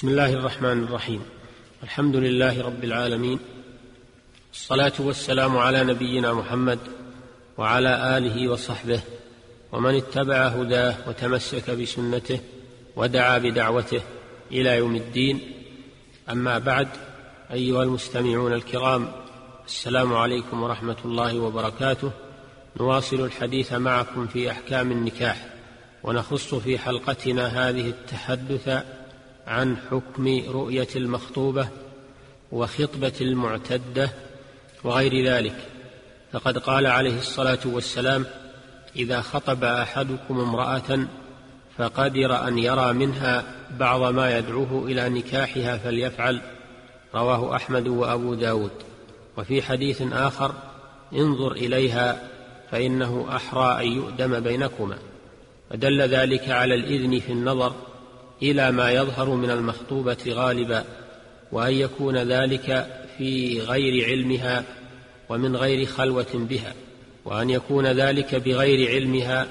بسم الله الرحمن الرحيم. الحمد لله رب العالمين. الصلاة والسلام على نبينا محمد وعلى آله وصحبه ومن اتبع هداه وتمسك بسنته ودعا بدعوته إلى يوم الدين. أما بعد أيها المستمعون الكرام السلام عليكم ورحمة الله وبركاته. نواصل الحديث معكم في أحكام النكاح ونخص في حلقتنا هذه التحدث عن حكم رؤية المخطوبة وخطبة المعتدة وغير ذلك. فقد قال عليه الصلاة والسلام إذا خطب أحدكم امرأة فقدر أن يرى منها بعض ما يدعوه إلى نكاحها فليفعل. رواه أحمد وأبو داود. وفي حديث آخر انظر إليها فإنه أحرى أن يؤدم بينكما. فدل ذلك على الإذن في النظر إلى ما يظهر من المخطوبة غالبا وأن يكون ذلك في غير علمها ومن غير خلوة بها وأن يكون ذلك بغير علمها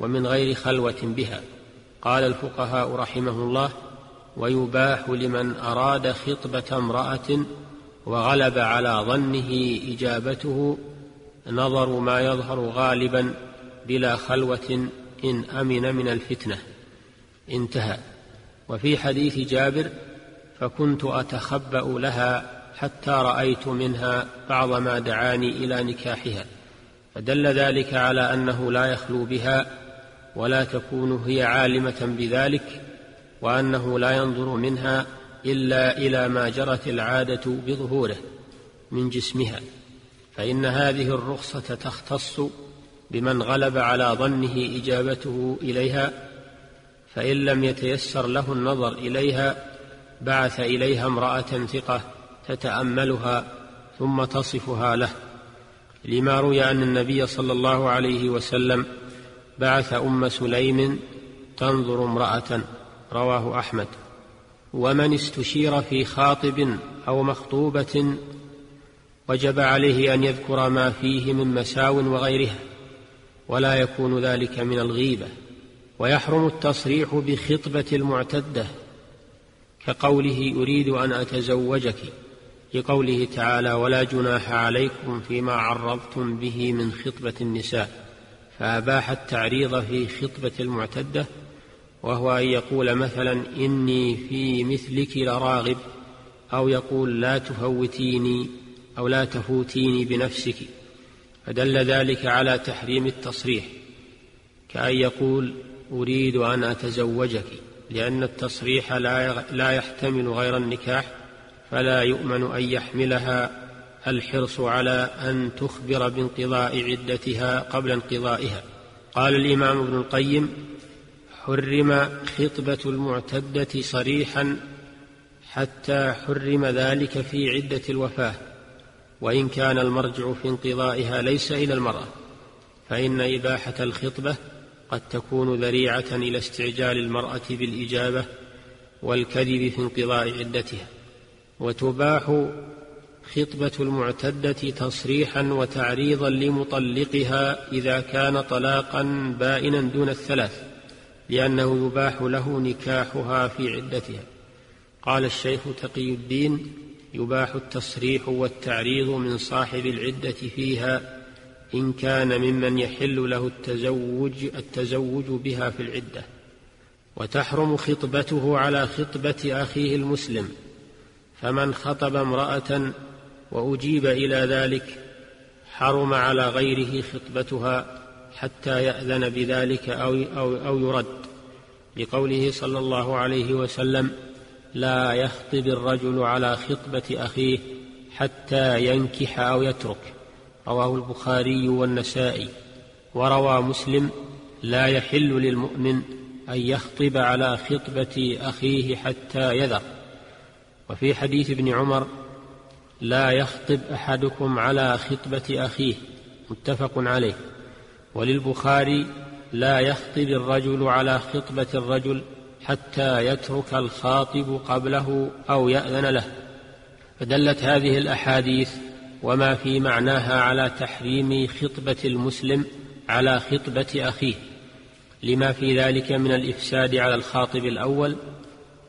ومن غير خلوة بها. قال الفقهاء رحمه الله ويباح لمن أراد خطبة امرأة وغلب على ظنه إجابته نظر ما يظهر غالبا بلا خلوة إن أمن من الفتنة. انتهى. وفي حديث جابر فكنت أتخبأ لها حتى رأيت منها بعض ما دعاني إلى نكاحها فدل ذلك على أنه لا يخلو بها ولا تكون هي عالمة بذلك وأنه لا ينظر منها إلا إلى ما جرت العادة بظهوره من جسمها فإن هذه الرخصة تختص بمن غلب على ظنه إجابته إليها فإن لم يتيسر له النظر إليها بعث إليها امرأة ثقة تتأملها ثم تصفها له. لما روي أن النبي صلى الله عليه وسلم بعث أم سليم تنظر امرأة رواه أحمد. ومن استشير في خاطب أو مخطوبة وجب عليه أن يذكر ما فيه من مساو وغيرها ولا يكون ذلك من الغيبة. ويحرم التصريح بخطبة المعتدة كقوله أريد أن أتزوجك لقوله تعالى ولا جناح عليكم فيما عرضتم به من خطبة النساء فأباح التعريض في خطبة المعتدة وهو أن يقول مثلا إني في مثلك لراغب أو يقول لا تفوتيني أو لا تفوتيني بنفسك فدل ذلك على تحريم التصريح كأن يقول أريد أن أتزوجك لأن التصريح لا يحتمل غير النكاح فلا يؤمن أن يحملها الحرص على أن تخبر بانقضاء عدتها قبل انقضائها. قال الإمام ابن القيم حرم خطبة المعتدة صريحا حتى حرم ذلك في عدة الوفاة وإن كان المرجع في انقضائها ليس إلى المرأة فإن إباحة الخطبة قد تكون ذريعة إلى استعجال المرأة بالإجابة والكذب في انقضاء عدتها وتباح خطبة المعتدة تصريحا وتعريضا لمطلقها إذا كان طلاقا بائنا دون الثلاث لأنه يباح له نكاحها في عدتها. قال الشيخ تقي الدين يباح التصريح والتعريض من صاحب العدة فيها إن كان ممن يحل له التزوج التزوج بها في العدة. وتحرم خطبته على خطبة أخيه المسلم. فمن خطب امرأة وأجيب إلى ذلك حرم على غيره خطبتها حتى يأذن بذلك أو, أو, أو يرد. لقوله صلى الله عليه وسلم لا يخطب الرجل على خطبة أخيه حتى ينكح أو يترك. رواه البخاري والنسائي وروى مسلم لا يحل للمؤمن أن يخطب على خطبة أخيه حتى يذر وفي حديث ابن عمر لا يخطب أحدكم على خطبة أخيه متفق عليه. وللبخاري لا يخطب الرجل على خطبة الرجل حتى يترك الخاطب قبله أو يأذن له فدلت هذه الأحاديث وما في معناها على تحريم خطبة المسلم على خطبة أخيه لما في ذلك من الإفساد على الخاطب الأول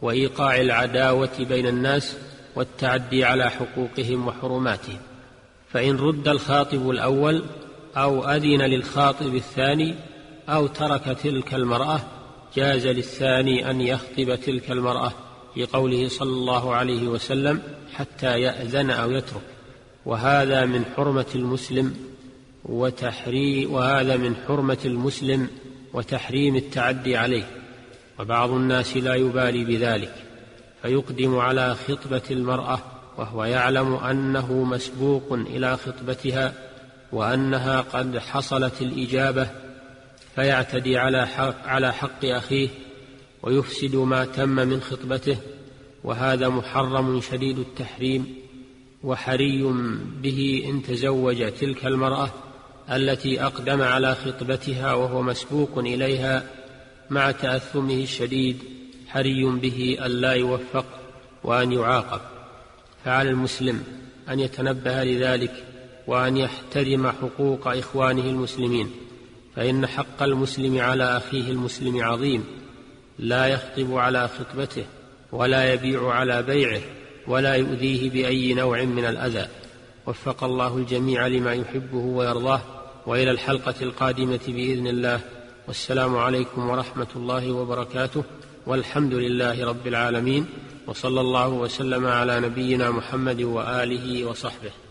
وإيقاع العداوة بين الناس والتعدي على حقوقهم وحرماتهم. فإن رد الخاطب الأول أو أذن للخاطب الثاني أو ترك تلك المرأة جاز للثاني أن يخطب تلك المرأة لقوله صلى الله عليه وسلم حتى يأذن أو يترك. وهذا من حرمة المسلم وتحري وهذا من حرمة المسلم وتحريم التعدي عليه. وبعض الناس لا يبالي بذلك فيقدم على خطبة المرأة وهو يعلم أنه مسبوق إلى خطبتها وأنها قد حصلت الإجابة فيعتدي على حق, على حق أخيه ويفسد ما تم من خطبته وهذا محرم شديد التحريم وحري به إن تزوج تلك المرأة التي أقدم على خطبتها وهو مسبوق إليها مع تأثمه الشديد حري به الا يوفق وأن يعاقب. فعلى المسلم أن يتنبه لذلك وأن يحترم حقوق إخوانه المسلمين فإن حق المسلم على أخيه المسلم عظيم لا يخطب على خطبته ولا يبيع على بيعه. ولا يؤذيه بأي نوع من الأذى. وفق الله الجميع لما يحبه ويرضاه. وإلى الحلقة القادمة بإذن الله. والسلام عليكم ورحمة الله وبركاته. والحمد لله رب العالمين. وصلى الله وسلم على نبينا محمد وآله وصحبه.